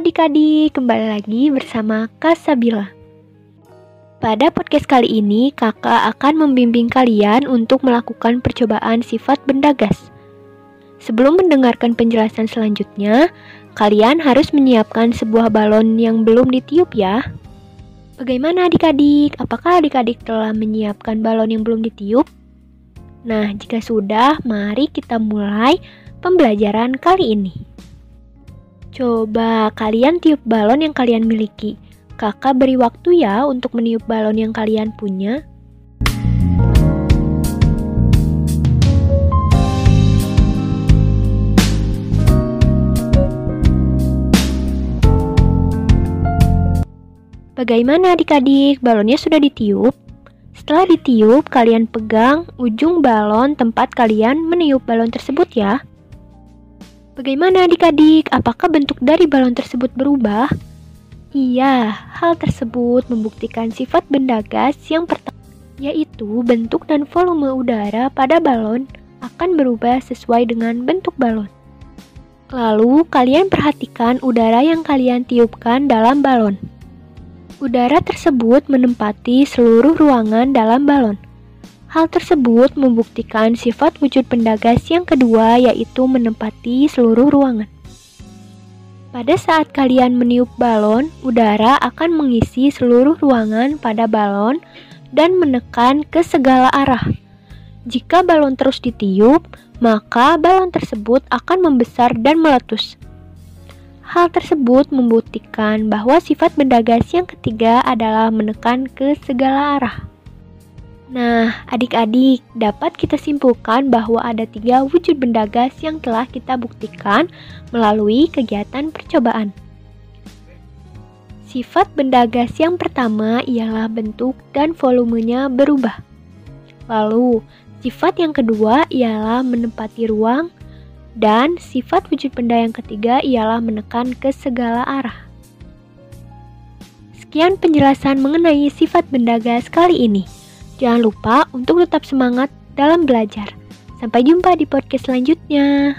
adik-adik, kembali lagi bersama Kak Sabila. Pada podcast kali ini, kakak akan membimbing kalian untuk melakukan percobaan sifat benda gas. Sebelum mendengarkan penjelasan selanjutnya, kalian harus menyiapkan sebuah balon yang belum ditiup ya. Bagaimana adik-adik? Apakah adik-adik telah menyiapkan balon yang belum ditiup? Nah, jika sudah, mari kita mulai pembelajaran kali ini. Coba kalian tiup balon yang kalian miliki. Kakak beri waktu ya untuk meniup balon yang kalian punya. Bagaimana adik-adik? Balonnya sudah ditiup? Setelah ditiup, kalian pegang ujung balon tempat kalian meniup balon tersebut ya. Bagaimana adik-adik? Apakah bentuk dari balon tersebut berubah? Iya, hal tersebut membuktikan sifat benda gas yang pertama, yaitu bentuk dan volume udara pada balon akan berubah sesuai dengan bentuk balon. Lalu, kalian perhatikan udara yang kalian tiupkan dalam balon. Udara tersebut menempati seluruh ruangan dalam balon. Hal tersebut membuktikan sifat wujud benda gas yang kedua, yaitu menempati seluruh ruangan. Pada saat kalian meniup balon, udara akan mengisi seluruh ruangan pada balon dan menekan ke segala arah. Jika balon terus ditiup, maka balon tersebut akan membesar dan meletus. Hal tersebut membuktikan bahwa sifat benda gas yang ketiga adalah menekan ke segala arah. Nah, adik-adik, dapat kita simpulkan bahwa ada tiga wujud benda gas yang telah kita buktikan melalui kegiatan percobaan. Sifat benda gas yang pertama ialah bentuk dan volumenya berubah. Lalu, sifat yang kedua ialah menempati ruang, dan sifat wujud benda yang ketiga ialah menekan ke segala arah. Sekian penjelasan mengenai sifat benda gas kali ini. Jangan lupa untuk tetap semangat dalam belajar. Sampai jumpa di podcast selanjutnya.